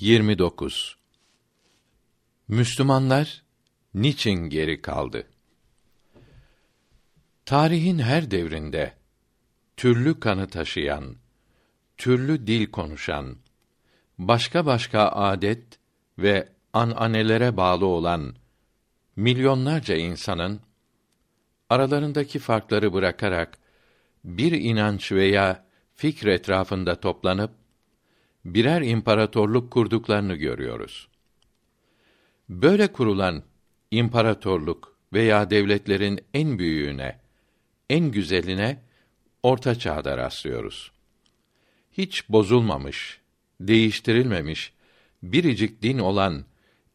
29 Müslümanlar niçin geri kaldı? Tarihin her devrinde türlü kanı taşıyan, türlü dil konuşan, başka başka adet ve ananelere bağlı olan milyonlarca insanın aralarındaki farkları bırakarak bir inanç veya fikr etrafında toplanıp birer imparatorluk kurduklarını görüyoruz. Böyle kurulan imparatorluk veya devletlerin en büyüğüne, en güzeline orta çağda rastlıyoruz. Hiç bozulmamış, değiştirilmemiş biricik din olan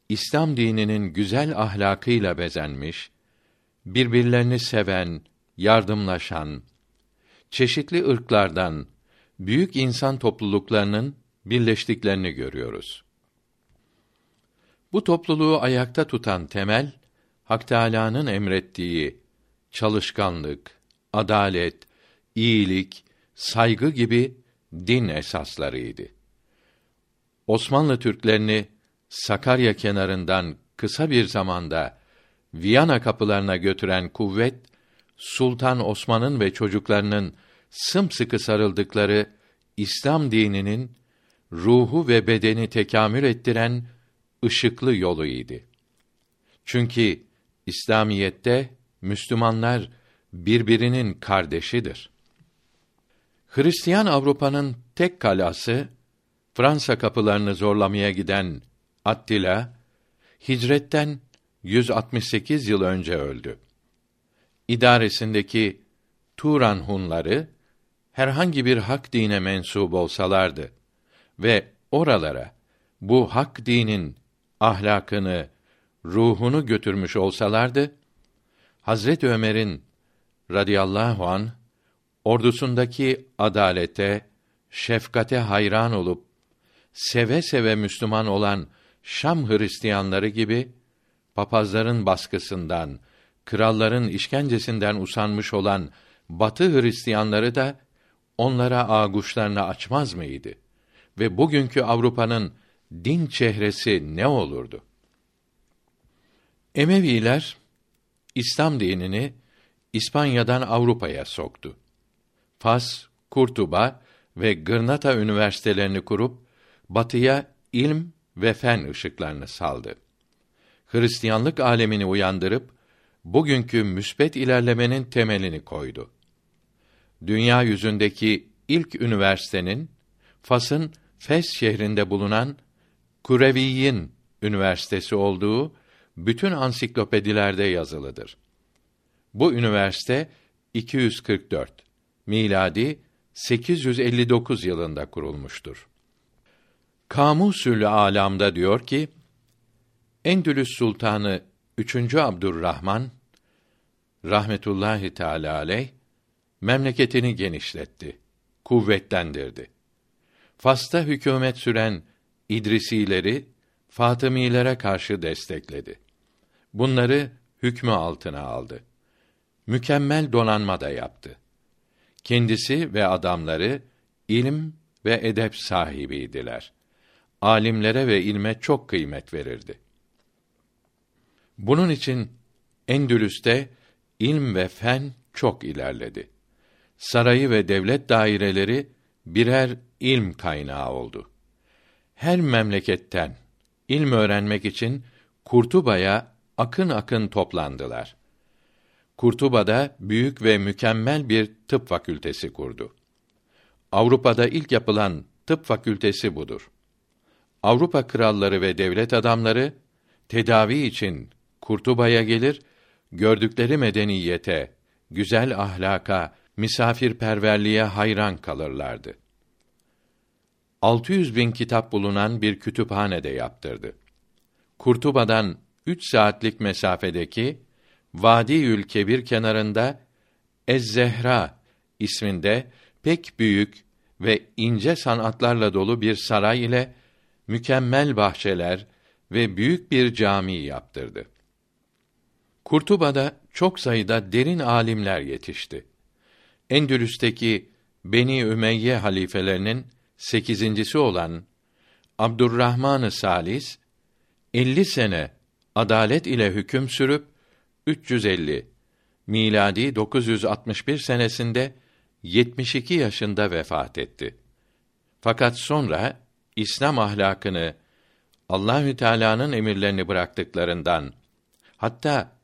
İslam dininin güzel ahlakıyla bezenmiş, birbirlerini seven, yardımlaşan, çeşitli ırklardan büyük insan topluluklarının birleştiklerini görüyoruz. Bu topluluğu ayakta tutan temel Hak Teâlâ'nın emrettiği çalışkanlık, adalet, iyilik, saygı gibi din esaslarıydı. Osmanlı Türklerini Sakarya kenarından kısa bir zamanda Viyana kapılarına götüren kuvvet Sultan Osman'ın ve çocuklarının sımsıkı sarıldıkları İslam dininin ruhu ve bedeni tekamül ettiren ışıklı yolu idi. Çünkü İslamiyette Müslümanlar birbirinin kardeşidir. Hristiyan Avrupa'nın tek kalası Fransa kapılarını zorlamaya giden Attila hicretten 168 yıl önce öldü. İdaresindeki Turan Hunları herhangi bir hak dine mensup olsalardı ve oralara bu hak dinin ahlakını, ruhunu götürmüş olsalardı, Hazret Ömer'in radıyallahu an ordusundaki adalete, şefkate hayran olup seve seve Müslüman olan Şam Hristiyanları gibi papazların baskısından, kralların işkencesinden usanmış olan Batı Hristiyanları da onlara ağuşlarını açmaz mıydı? Ve bugünkü Avrupa'nın din çehresi ne olurdu? Emeviler İslam dinini İspanya'dan Avrupa'ya soktu. Fas, Kurtuba ve Gırnata üniversitelerini kurup batıya ilm ve fen ışıklarını saldı. Hristiyanlık alemini uyandırıp bugünkü müsbet ilerlemenin temelini koydu. Dünya yüzündeki ilk üniversitenin Fas'ın Fes şehrinde bulunan Kureviyin Üniversitesi olduğu bütün ansiklopedilerde yazılıdır. Bu üniversite 244 miladi 859 yılında kurulmuştur. Kamusül Alam'da diyor ki Endülüs Sultanı 3. Abdurrahman rahmetullahi teala aleyh memleketini genişletti, kuvvetlendirdi. Fas'ta hükümet süren İdrisileri Fatımilere karşı destekledi. Bunları hükmü altına aldı. Mükemmel donanma da yaptı. Kendisi ve adamları ilim ve edep sahibiydiler. Alimlere ve ilme çok kıymet verirdi. Bunun için Endülüs'te ilm ve fen çok ilerledi. Sarayı ve devlet daireleri birer ilm kaynağı oldu. Her memleketten ilm öğrenmek için Kurtuba'ya akın akın toplandılar. Kurtuba'da büyük ve mükemmel bir tıp fakültesi kurdu. Avrupa'da ilk yapılan tıp fakültesi budur. Avrupa kralları ve devlet adamları tedavi için Kurtuba'ya gelir, gördükleri medeniyete, güzel ahlaka, misafirperverliğe hayran kalırlardı. 600 bin kitap bulunan bir kütüphane de yaptırdı. Kurtuba'dan üç saatlik mesafedeki Vadi Kebir kenarında Ez-Zehra isminde pek büyük ve ince sanatlarla dolu bir saray ile mükemmel bahçeler ve büyük bir cami yaptırdı. Kurtuba'da çok sayıda derin alimler yetişti. Endülüs'teki Beni Ümeyye halifelerinin sekizincisi olan Abdurrahman-ı Salis 50 sene adalet ile hüküm sürüp 350 miladi 961 senesinde 72 yaşında vefat etti. Fakat sonra İslam ahlakını Allahü Teala'nın emirlerini bıraktıklarından hatta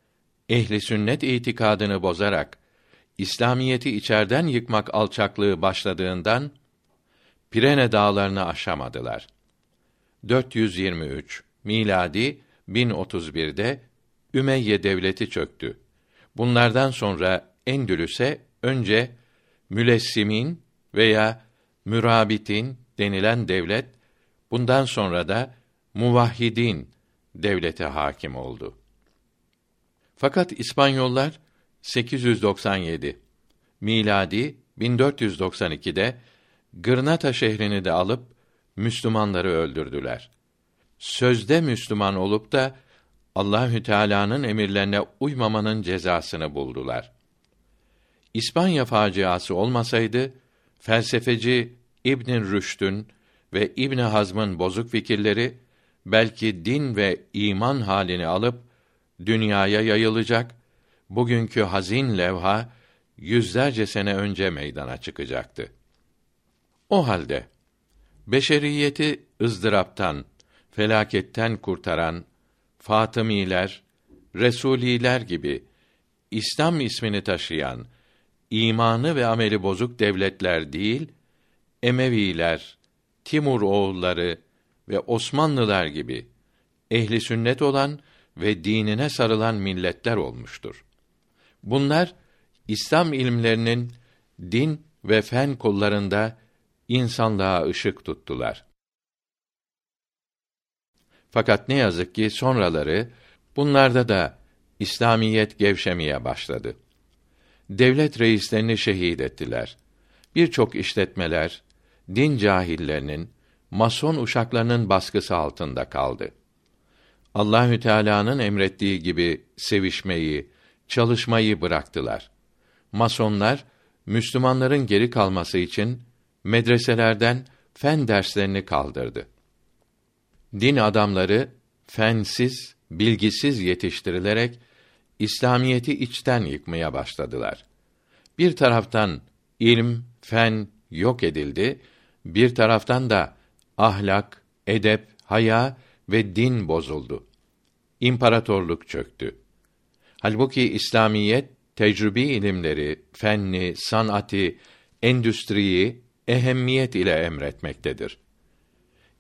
ehli sünnet itikadını bozarak İslamiyeti içerden yıkmak alçaklığı başladığından Pirene dağlarını aşamadılar. 423 miladi 1031'de Ümeyye devleti çöktü. Bunlardan sonra Endülüs'e önce Mülessimin veya Mürabitin denilen devlet, bundan sonra da Muvahhidin devlete hakim oldu. Fakat İspanyollar 897 miladi 1492'de Gırnata şehrini de alıp Müslümanları öldürdüler. Sözde Müslüman olup da Allahü Teala'nın emirlerine uymamanın cezasını buldular. İspanya faciası olmasaydı felsefeci İbn Rüşd'ün ve İbn Hazm'ın bozuk fikirleri belki din ve iman halini alıp dünyaya yayılacak, bugünkü hazin levha yüzlerce sene önce meydana çıkacaktı. O halde beşeriyeti ızdıraptan, felaketten kurtaran Fatımiler, Resuliler gibi İslam ismini taşıyan imanı ve ameli bozuk devletler değil, Emeviler, Timur oğulları ve Osmanlılar gibi ehli sünnet olan ve dinine sarılan milletler olmuştur. Bunlar İslam ilimlerinin din ve fen kollarında insanlığa ışık tuttular. Fakat ne yazık ki sonraları bunlarda da İslamiyet gevşemeye başladı. Devlet reislerini şehit ettiler. Birçok işletmeler din cahillerinin, mason uşaklarının baskısı altında kaldı. Allahü Teala'nın emrettiği gibi sevişmeyi, çalışmayı bıraktılar. Masonlar Müslümanların geri kalması için medreselerden fen derslerini kaldırdı. Din adamları fensiz, bilgisiz yetiştirilerek İslamiyeti içten yıkmaya başladılar. Bir taraftan ilm, fen yok edildi, bir taraftan da ahlak, edep, haya ve din bozuldu. İmparatorluk çöktü. Halbuki İslamiyet tecrübi ilimleri, fenni, sanatı, endüstriyi ehemmiyet ile emretmektedir.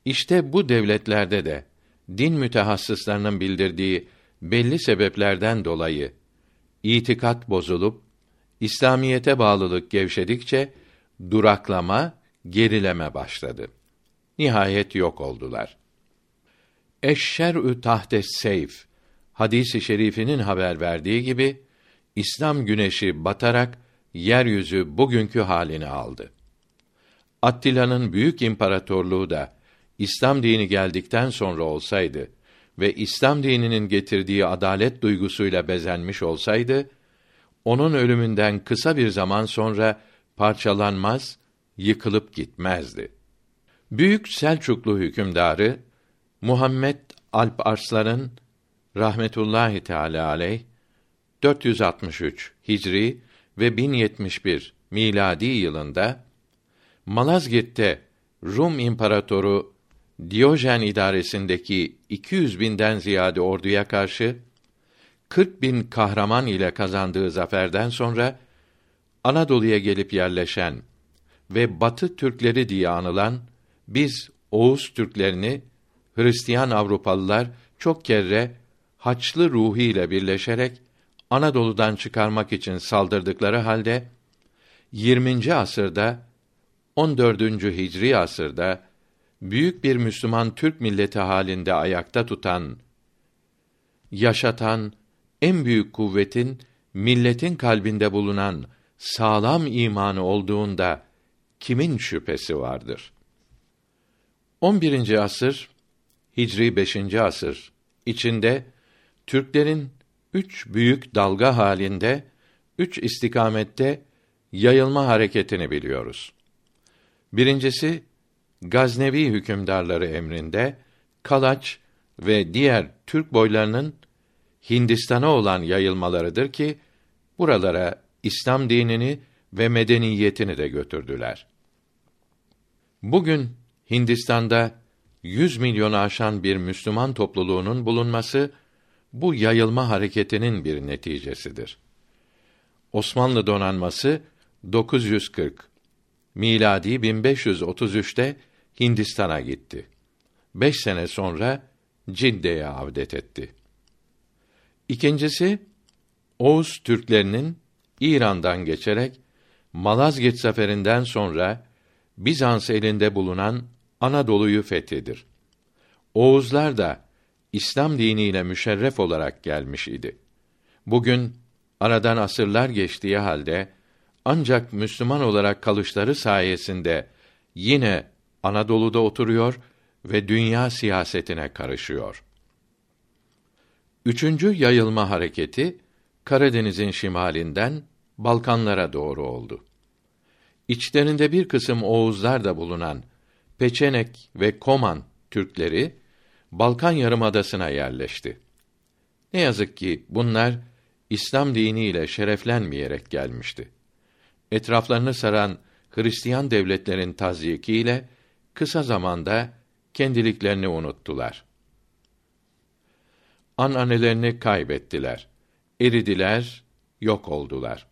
İşte bu devletlerde de din mütehassıslarının bildirdiği belli sebeplerden dolayı itikat bozulup İslamiyete bağlılık gevşedikçe duraklama, gerileme başladı. Nihayet yok oldular. Eşşer'ü tahtes seyf hadisi şerifinin haber verdiği gibi İslam güneşi batarak yeryüzü bugünkü halini aldı. Attila'nın büyük imparatorluğu da İslam dini geldikten sonra olsaydı ve İslam dininin getirdiği adalet duygusuyla bezenmiş olsaydı, onun ölümünden kısa bir zaman sonra parçalanmaz, yıkılıp gitmezdi. Büyük Selçuklu hükümdarı Muhammed Alp Arslan'ın rahmetullahi teala aleyh 463 Hicri ve 1071 miladi yılında Malazgirt'te Rum İmparatoru Diyojen idaresindeki 200 binden ziyade orduya karşı 40 bin kahraman ile kazandığı zaferden sonra Anadolu'ya gelip yerleşen ve Batı Türkleri diye anılan biz Oğuz Türklerini Hristiyan Avrupalılar çok kere haçlı ruhi ile birleşerek Anadolu'dan çıkarmak için saldırdıkları halde 20. asırda 14. Hicri asırda büyük bir Müslüman Türk milleti halinde ayakta tutan, yaşatan en büyük kuvvetin milletin kalbinde bulunan sağlam imanı olduğunda kimin şüphesi vardır? 11. asır Hicri 5. asır içinde Türklerin üç büyük dalga halinde üç istikamette yayılma hareketini biliyoruz. Birincisi Gaznevi hükümdarları emrinde Kalaç ve diğer Türk boylarının Hindistan'a olan yayılmalarıdır ki buralara İslam dinini ve medeniyetini de götürdüler. Bugün Hindistan'da 100 milyonu aşan bir Müslüman topluluğunun bulunması bu yayılma hareketinin bir neticesidir. Osmanlı donanması 940 miladi 1533'te Hindistan'a gitti. Beş sene sonra Cidde'ye avdet etti. İkincisi, Oğuz Türklerinin İran'dan geçerek Malazgirt zaferinden sonra Bizans elinde bulunan Anadolu'yu fethidir. Oğuzlar da İslam diniyle müşerref olarak gelmiş idi. Bugün aradan asırlar geçtiği halde ancak Müslüman olarak kalışları sayesinde yine Anadolu'da oturuyor ve dünya siyasetine karışıyor. Üçüncü yayılma hareketi Karadeniz'in şimalinden Balkanlara doğru oldu. İçlerinde bir kısım Oğuzlar da bulunan Peçenek ve Koman Türkleri Balkan Yarımadası'na yerleşti. Ne yazık ki bunlar İslam diniyle şereflenmeyerek gelmişti. Etraflarını saran Hristiyan devletlerin tazyikiyle kısa zamanda kendiliklerini unuttular. Ananelerini kaybettiler. Eridiler, yok oldular.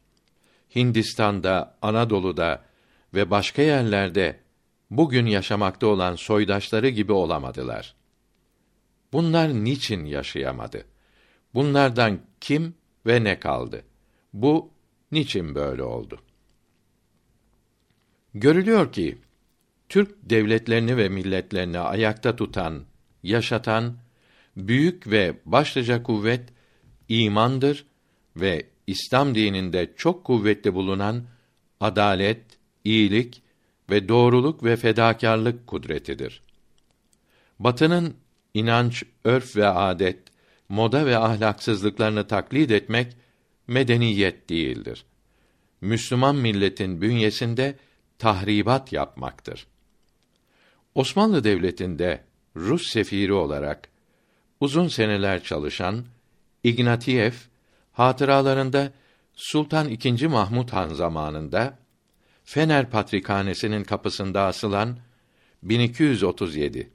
Hindistan'da, Anadolu'da ve başka yerlerde bugün yaşamakta olan soydaşları gibi olamadılar. Bunlar niçin yaşayamadı? Bunlardan kim ve ne kaldı? Bu niçin böyle oldu? Görülüyor ki Türk devletlerini ve milletlerini ayakta tutan, yaşatan büyük ve başlıca kuvvet imandır ve İslam dininde çok kuvvetli bulunan adalet, iyilik ve doğruluk ve fedakarlık kudretidir. Batının inanç, örf ve adet, moda ve ahlaksızlıklarını taklit etmek medeniyet değildir. Müslüman milletin bünyesinde tahribat yapmaktır. Osmanlı Devleti'nde Rus sefiri olarak uzun seneler çalışan Ignatiev hatıralarında Sultan II. Mahmud Han zamanında Fener Patrikhanesi'nin kapısında asılan 1237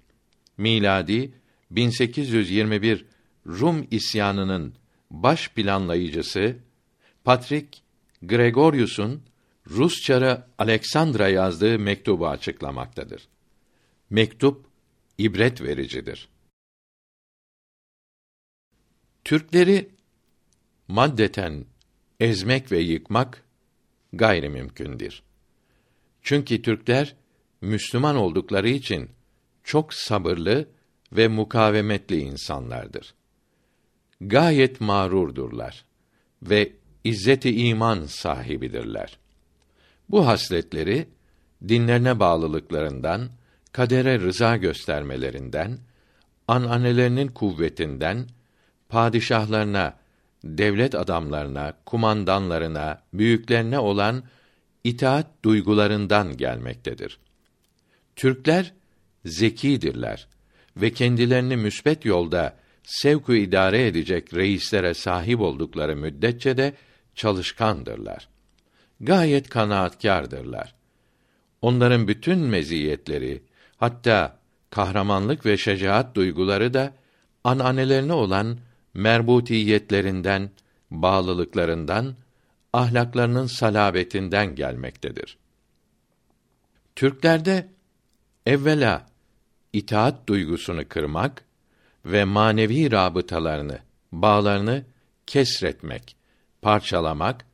miladi 1821 Rum isyanının baş planlayıcısı Patrik Gregorius'un Rusçarı Aleksandra yazdığı mektubu açıklamaktadır. Mektup ibret vericidir. Türkleri maddeten ezmek ve yıkmak gayrimümkündür. Çünkü Türkler Müslüman oldukları için çok sabırlı ve mukavemetli insanlardır. Gayet mağrurdurlar ve izzeti iman sahibidirler. Bu hasletleri dinlerine bağlılıklarından, kadere rıza göstermelerinden, ananelerinin kuvvetinden, padişahlarına, devlet adamlarına, kumandanlarına, büyüklerine olan itaat duygularından gelmektedir. Türkler zekidirler ve kendilerini müsbet yolda sevku idare edecek reislere sahip oldukları müddetçe de çalışkandırlar. Gayet kanaatkârdırlar. Onların bütün meziyetleri, hatta kahramanlık ve şecaat duyguları da ananelerine olan merbutiyetlerinden, bağlılıklarından, ahlaklarının salabetinden gelmektedir. Türklerde evvela itaat duygusunu kırmak ve manevi rabıtalarını, bağlarını kesretmek, parçalamak,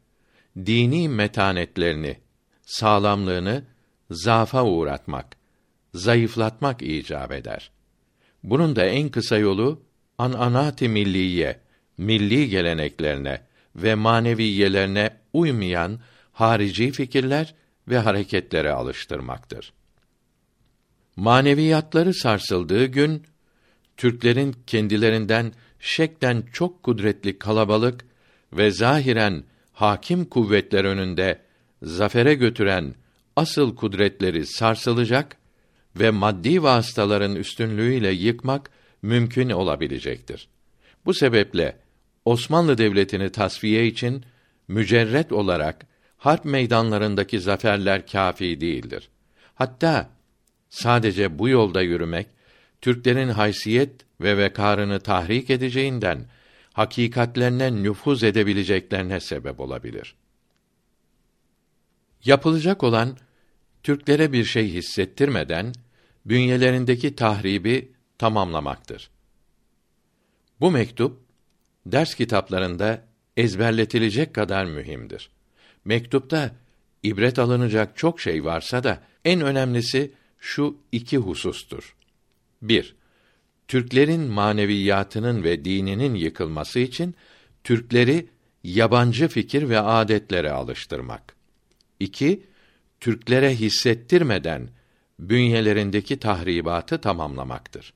dini metanetlerini, sağlamlığını zafa uğratmak, zayıflatmak icap eder. Bunun da en kısa yolu ananati milliye, milli geleneklerine ve maneviyelerine uymayan harici fikirler ve hareketlere alıştırmaktır. Maneviyatları sarsıldığı gün Türklerin kendilerinden şekten çok kudretli kalabalık ve zahiren hakim kuvvetler önünde zafere götüren asıl kudretleri sarsılacak ve maddi vasıtaların üstünlüğüyle yıkmak mümkün olabilecektir. Bu sebeple Osmanlı Devleti'ni tasfiye için mücerret olarak harp meydanlarındaki zaferler kafi değildir. Hatta sadece bu yolda yürümek Türklerin haysiyet ve vekarını tahrik edeceğinden hakikatlerine nüfuz edebileceklerine sebep olabilir. Yapılacak olan Türklere bir şey hissettirmeden bünyelerindeki tahribi tamamlamaktır. Bu mektup ders kitaplarında ezberletilecek kadar mühimdir. Mektupta ibret alınacak çok şey varsa da en önemlisi şu iki husustur. 1. Türklerin maneviyatının ve dininin yıkılması için Türkleri yabancı fikir ve adetlere alıştırmak. 2. Türklere hissettirmeden bünyelerindeki tahribatı tamamlamaktır.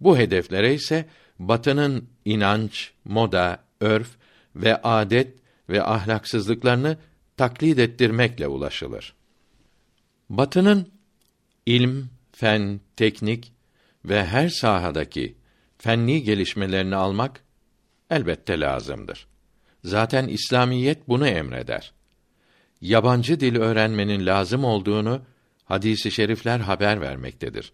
Bu hedeflere ise Batı'nın inanç, moda, örf ve adet ve ahlaksızlıklarını taklit ettirmekle ulaşılır. Batı'nın ilm, fen, teknik ve her sahadaki fenni gelişmelerini almak elbette lazımdır. Zaten İslamiyet bunu emreder. Yabancı dil öğrenmenin lazım olduğunu hadisi i şerifler haber vermektedir.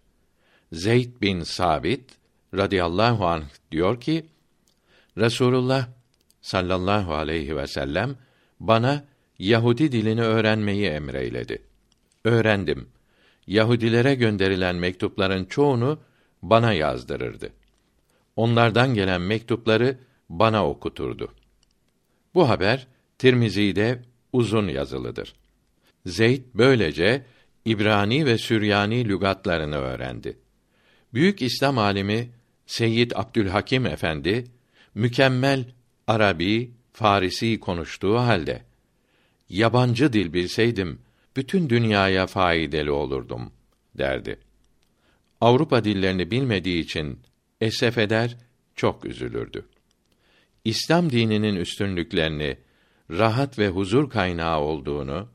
Zeyd bin Sabit radıyallahu anh diyor ki Resulullah sallallahu aleyhi ve sellem bana Yahudi dilini öğrenmeyi emreyledi. Öğrendim. Yahudilere gönderilen mektupların çoğunu bana yazdırırdı. Onlardan gelen mektupları bana okuturdu. Bu haber Tirmizi'de uzun yazılıdır. Zeyd böylece İbrani ve Süryani lügatlarını öğrendi. Büyük İslam alimi Seyyid Abdülhakim Efendi mükemmel Arabi, Farisi konuştuğu halde yabancı dil bilseydim bütün dünyaya faydalı olurdum derdi. Avrupa dillerini bilmediği için esef eder, çok üzülürdü. İslam dininin üstünlüklerini, rahat ve huzur kaynağı olduğunu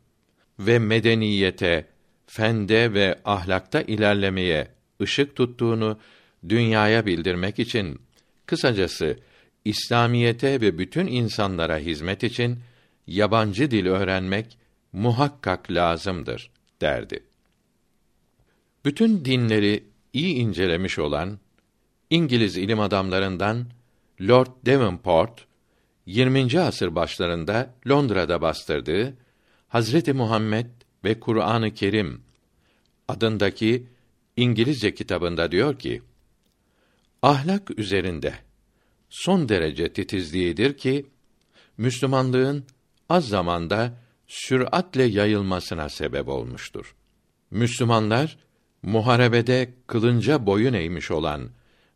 ve medeniyete, fende ve ahlakta ilerlemeye ışık tuttuğunu dünyaya bildirmek için kısacası İslamiyete ve bütün insanlara hizmet için yabancı dil öğrenmek muhakkak lazımdır derdi. Bütün dinleri iyi incelemiş olan İngiliz ilim adamlarından Lord Devonport 20. asır başlarında Londra'da bastırdığı Hazreti Muhammed ve Kur'an-ı Kerim adındaki İngilizce kitabında diyor ki: Ahlak üzerinde son derece titizliğidir ki Müslümanlığın az zamanda süratle yayılmasına sebep olmuştur. Müslümanlar muharebede kılınca boyun eğmiş olan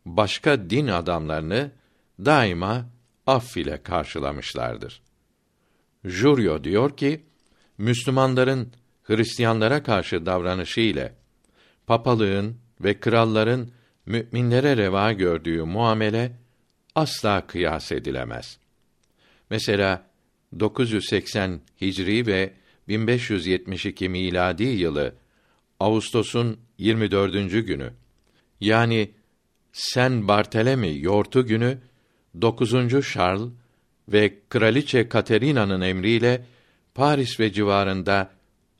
başka din adamlarını daima aff ile karşılamışlardır. Juryo diyor ki, Müslümanların Hristiyanlara karşı davranışı ile papalığın ve kralların müminlere reva gördüğü muamele asla kıyas edilemez. Mesela 980 Hicri ve 1572 miladi yılı Ağustos'un 24. günü yani Sen Bartelemi yortu günü 9. Charles ve kraliçe Katerina'nın emriyle Paris ve civarında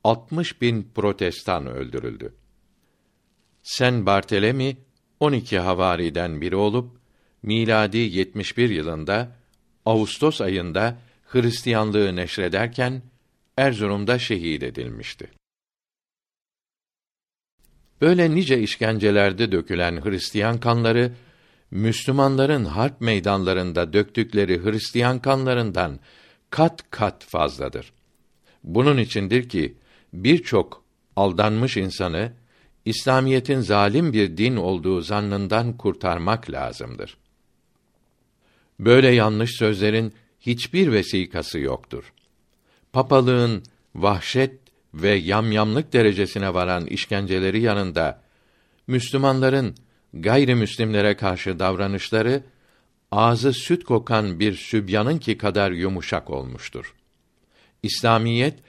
60 bin protestan öldürüldü. Sen Bartelemi 12 havariden biri olup miladi 71 yılında Ağustos ayında Hristiyanlığı neşrederken Erzurum'da şehit edilmişti. Böyle nice işkencelerde dökülen Hristiyan kanları Müslümanların harp meydanlarında döktükleri Hristiyan kanlarından kat kat fazladır. Bunun içindir ki birçok aldanmış insanı İslamiyetin zalim bir din olduğu zannından kurtarmak lazımdır. Böyle yanlış sözlerin hiçbir vesikası yoktur. Papalığın vahşet ve yamyamlık derecesine varan işkenceleri yanında Müslümanların gayrimüslimlere karşı davranışları ağzı süt kokan bir sübyanın ki kadar yumuşak olmuştur. İslamiyet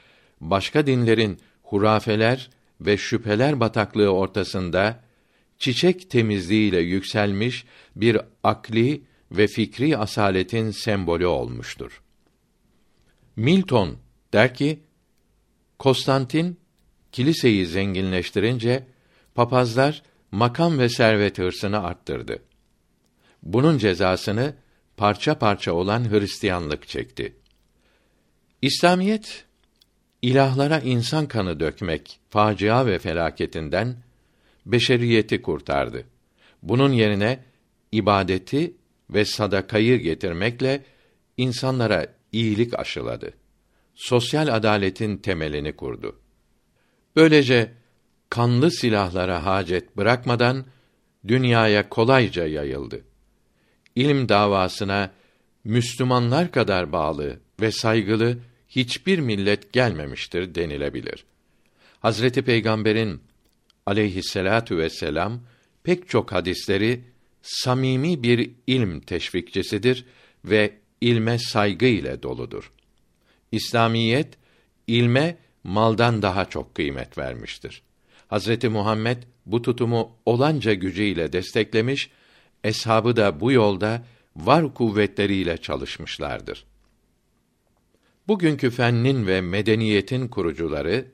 başka dinlerin hurafeler ve şüpheler bataklığı ortasında çiçek temizliğiyle yükselmiş bir akli ve fikri asaletin sembolü olmuştur. Milton der ki, Konstantin kiliseyi zenginleştirince papazlar makam ve servet hırsını arttırdı. Bunun cezasını parça parça olan Hristiyanlık çekti. İslamiyet ilahlara insan kanı dökmek facia ve felaketinden beşeriyeti kurtardı. Bunun yerine ibadeti ve sadakayı getirmekle insanlara iyilik aşıladı. Sosyal adaletin temelini kurdu. Böylece kanlı silahlara hacet bırakmadan dünyaya kolayca yayıldı. İlim davasına Müslümanlar kadar bağlı ve saygılı hiçbir millet gelmemiştir denilebilir. Hazreti Peygamber'in aleyhisselatu vesselam pek çok hadisleri samimi bir ilm teşvikçisidir ve ilme saygı ile doludur. İslamiyet ilme maldan daha çok kıymet vermiştir. Hazreti Muhammed bu tutumu olanca gücüyle desteklemiş, eshabı da bu yolda var kuvvetleriyle çalışmışlardır. Bugünkü fennin ve medeniyetin kurucuları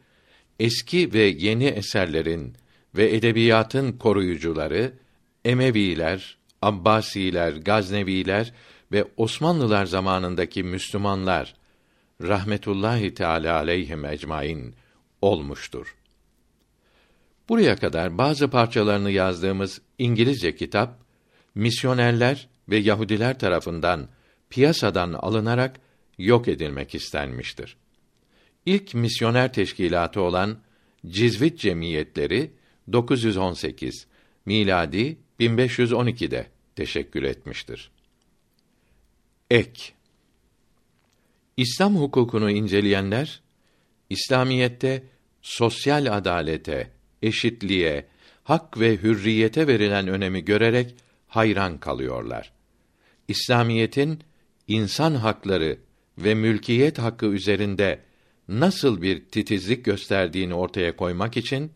eski ve yeni eserlerin ve edebiyatın koruyucuları Emeviler, Abbasiler, Gazneviler ve Osmanlılar zamanındaki Müslümanlar rahmetullahi teala aleyhim ecmaîn olmuştur. Buraya kadar bazı parçalarını yazdığımız İngilizce kitap misyonerler ve Yahudiler tarafından piyasadan alınarak yok edilmek istenmiştir. İlk misyoner teşkilatı olan Cizvit cemiyetleri 918 miladi 1512'de teşekkül etmiştir. Ek İslam hukukunu inceleyenler İslamiyette sosyal adalete, eşitliğe, hak ve hürriyete verilen önemi görerek hayran kalıyorlar. İslamiyetin insan hakları ve mülkiyet hakkı üzerinde nasıl bir titizlik gösterdiğini ortaya koymak için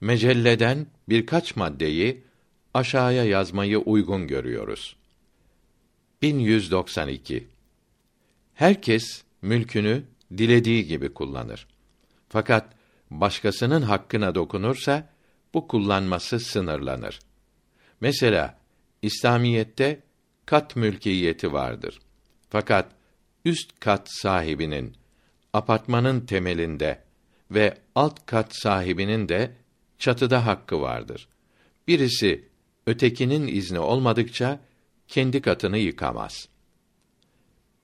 mecelleden birkaç maddeyi aşağıya yazmayı uygun görüyoruz. 1192 Herkes mülkünü dilediği gibi kullanır. Fakat başkasının hakkına dokunursa bu kullanması sınırlanır. Mesela İslamiyette kat mülkiyeti vardır. Fakat üst kat sahibinin apartmanın temelinde ve alt kat sahibinin de çatıda hakkı vardır. Birisi ötekinin izni olmadıkça kendi katını yıkamaz.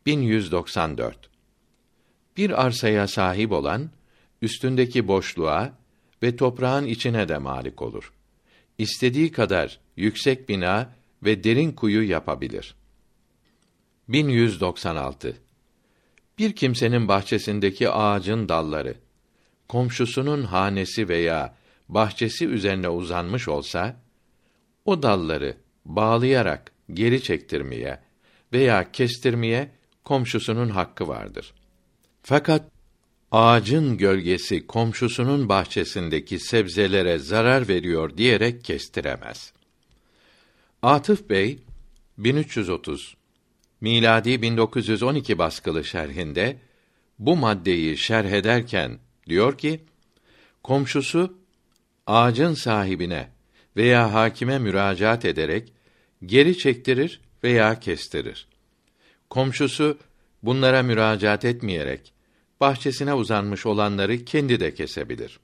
1194 Bir arsaya sahip olan üstündeki boşluğa ve toprağın içine de malik olur. İstediği kadar yüksek bina ve derin kuyu yapabilir. 1196 Bir kimsenin bahçesindeki ağacın dalları komşusunun hanesi veya bahçesi üzerine uzanmış olsa o dalları bağlayarak geri çektirmeye veya kestirmeye komşusunun hakkı vardır. Fakat ağacın gölgesi komşusunun bahçesindeki sebzelere zarar veriyor diyerek kestiremez. Atıf Bey 1330 miladi 1912 baskılı şerhinde bu maddeyi şerh ederken diyor ki komşusu ağacın sahibine veya hakime müracaat ederek geri çektirir veya kestirir. Komşusu bunlara müracaat etmeyerek bahçesine uzanmış olanları kendi de kesebilir.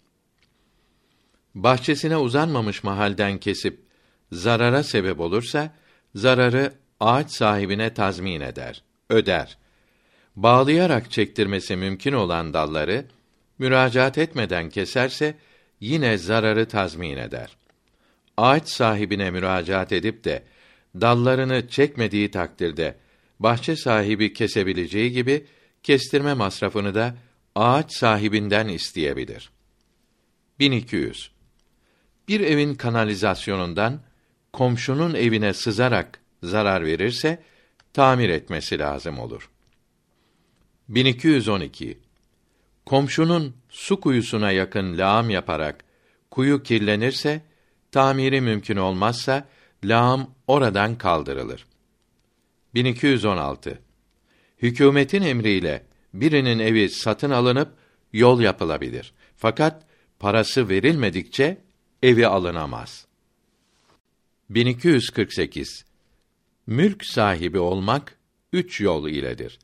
Bahçesine uzanmamış mahalden kesip zarara sebep olursa zararı ağaç sahibine tazmin eder, öder. Bağlayarak çektirmesi mümkün olan dalları müracaat etmeden keserse yine zararı tazmin eder. Ağaç sahibine müracaat edip de dallarını çekmediği takdirde bahçe sahibi kesebileceği gibi kestirme masrafını da ağaç sahibinden isteyebilir. 1200. Bir evin kanalizasyonundan komşunun evine sızarak zarar verirse tamir etmesi lazım olur. 1212. Komşunun su kuyusuna yakın lağım yaparak kuyu kirlenirse, tamiri mümkün olmazsa lağım oradan kaldırılır. 1216. Hükümetin emriyle birinin evi satın alınıp yol yapılabilir. Fakat parası verilmedikçe evi alınamaz. 1248. Mülk sahibi olmak üç yol iledir.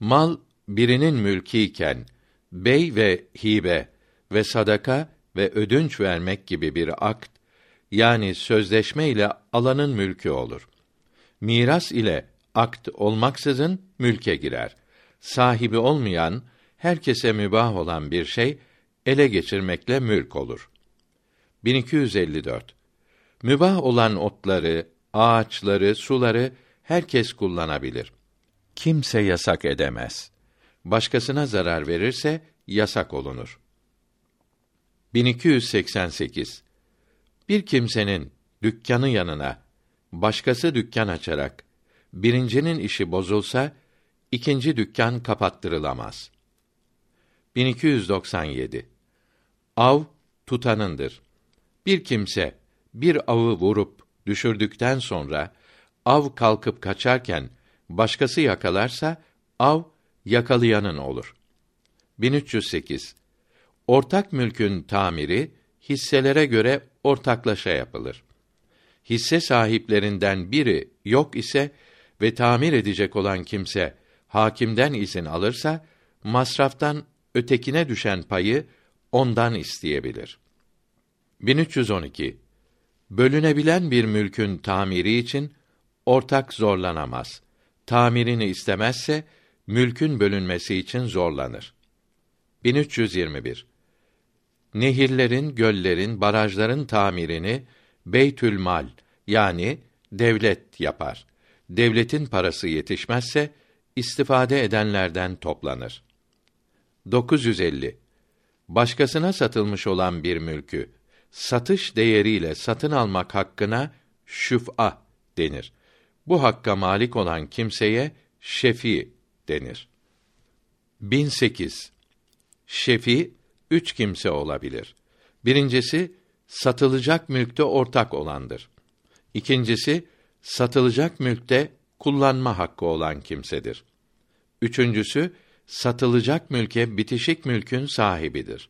Mal birinin mülkü iken bey ve hibe ve sadaka ve ödünç vermek gibi bir akt yani sözleşme ile alanın mülkü olur. Miras ile akt olmaksızın mülke girer. Sahibi olmayan, herkese mübah olan bir şey ele geçirmekle mülk olur. 1254. Mübah olan otları, ağaçları, suları herkes kullanabilir. Kimse yasak edemez. Başkasına zarar verirse yasak olunur. 1288. Bir kimsenin dükkanı yanına başkası dükkan açarak birincinin işi bozulsa ikinci dükkan kapattırılamaz. 1297. Av tutanındır. Bir kimse bir avı vurup düşürdükten sonra av kalkıp kaçarken başkası yakalarsa av yakalayanın olur. 1308. Ortak mülkün tamiri hisselere göre ortaklaşa yapılır. Hisse sahiplerinden biri yok ise ve tamir edecek olan kimse hakimden izin alırsa masraftan ötekine düşen payı ondan isteyebilir. 1312. Bölünebilen bir mülkün tamiri için ortak zorlanamaz. Tamirini istemezse mülkün bölünmesi için zorlanır. 1321. Nehirlerin, göllerin, barajların tamirini Beytül Mal yani devlet yapar. Devletin parası yetişmezse istifade edenlerden toplanır. 950. Başkasına satılmış olan bir mülkü satış değeriyle satın almak hakkına şüf'a denir. Bu hakka malik olan kimseye şefi denir. 1008. Şefi üç kimse olabilir. Birincisi satılacak mülkte ortak olandır. İkincisi satılacak mülkte kullanma hakkı olan kimsedir. Üçüncüsü satılacak mülke bitişik mülkün sahibidir.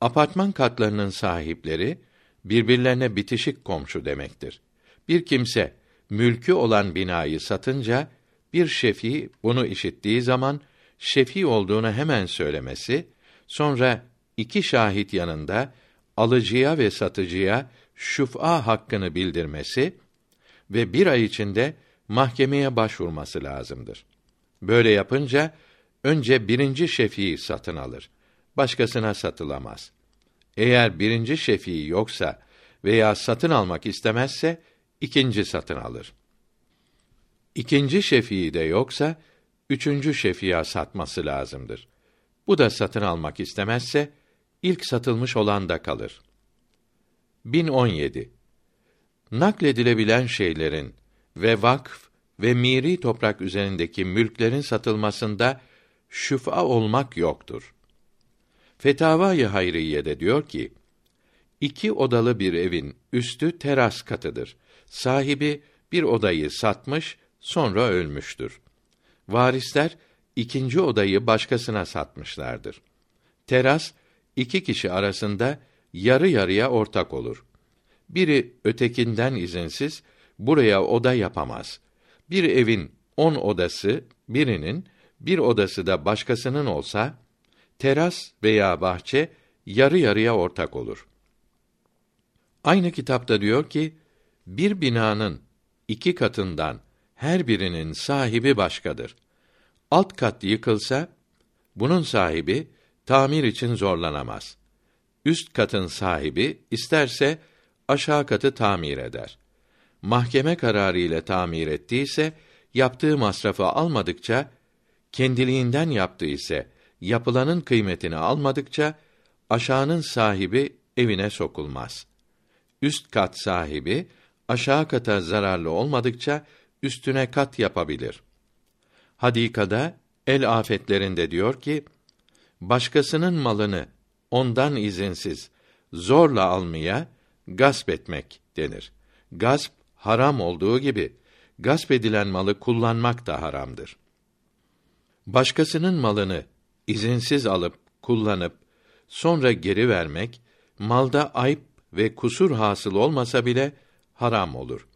Apartman katlarının sahipleri birbirlerine bitişik komşu demektir. Bir kimse mülkü olan binayı satınca bir şefi bunu işittiği zaman şefi olduğunu hemen söylemesi, sonra iki şahit yanında alıcıya ve satıcıya şuf'a hakkını bildirmesi ve bir ay içinde mahkemeye başvurması lazımdır. Böyle yapınca önce birinci şefii satın alır. Başkasına satılamaz. Eğer birinci şefii yoksa veya satın almak istemezse ikinci satın alır. İkinci şefii de yoksa üçüncü şefiya satması lazımdır. Bu da satın almak istemezse ilk satılmış olan da kalır. 1017. Nakledilebilen şeylerin ve vakf ve miri toprak üzerindeki mülklerin satılmasında şüfa olmak yoktur. Fetavai Hayriye'de diyor ki, iki odalı bir evin üstü teras katıdır. Sahibi bir odayı satmış, sonra ölmüştür. Varisler ikinci odayı başkasına satmışlardır. Teras iki kişi arasında yarı yarıya ortak olur. Biri ötekinden izinsiz buraya oda yapamaz. Bir evin on odası birinin, bir odası da başkasının olsa, teras veya bahçe yarı yarıya ortak olur. Aynı kitapta diyor ki, bir binanın iki katından her birinin sahibi başkadır. Alt kat yıkılsa, bunun sahibi tamir için zorlanamaz. Üst katın sahibi isterse aşağı katı tamir eder. Mahkeme kararı ile tamir ettiyse yaptığı masrafı almadıkça kendiliğinden yaptığı ise yapılanın kıymetini almadıkça aşağının sahibi evine sokulmaz. Üst kat sahibi aşağı kata zararlı olmadıkça üstüne kat yapabilir. Hadikada el afetlerinde diyor ki başkasının malını ondan izinsiz zorla almaya gasp etmek denir. Gasp haram olduğu gibi gasp edilen malı kullanmak da haramdır. Başkasının malını izinsiz alıp kullanıp sonra geri vermek malda ayıp ve kusur hasıl olmasa bile haram olur.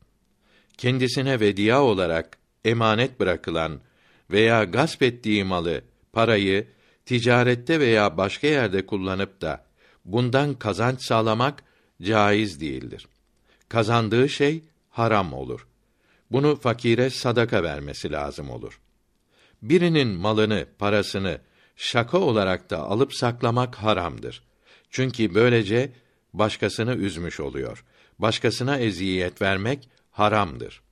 Kendisine vediya olarak emanet bırakılan veya gasp ettiği malı, parayı ticarette veya başka yerde kullanıp da bundan kazanç sağlamak caiz değildir. Kazandığı şey haram olur. Bunu fakire sadaka vermesi lazım olur. Birinin malını, parasını şaka olarak da alıp saklamak haramdır. Çünkü böylece başkasını üzmüş oluyor. Başkasına eziyet vermek haramdır.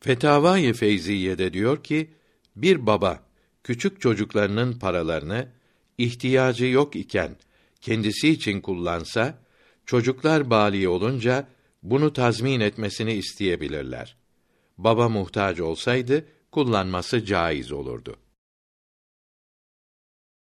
Fetavai Feyziye'de diyor ki, bir baba küçük çocuklarının paralarını ihtiyacı yok iken kendisi için kullansa, çocuklar bali olunca bunu tazmin etmesini isteyebilirler. Baba muhtaç olsaydı kullanması caiz olurdu.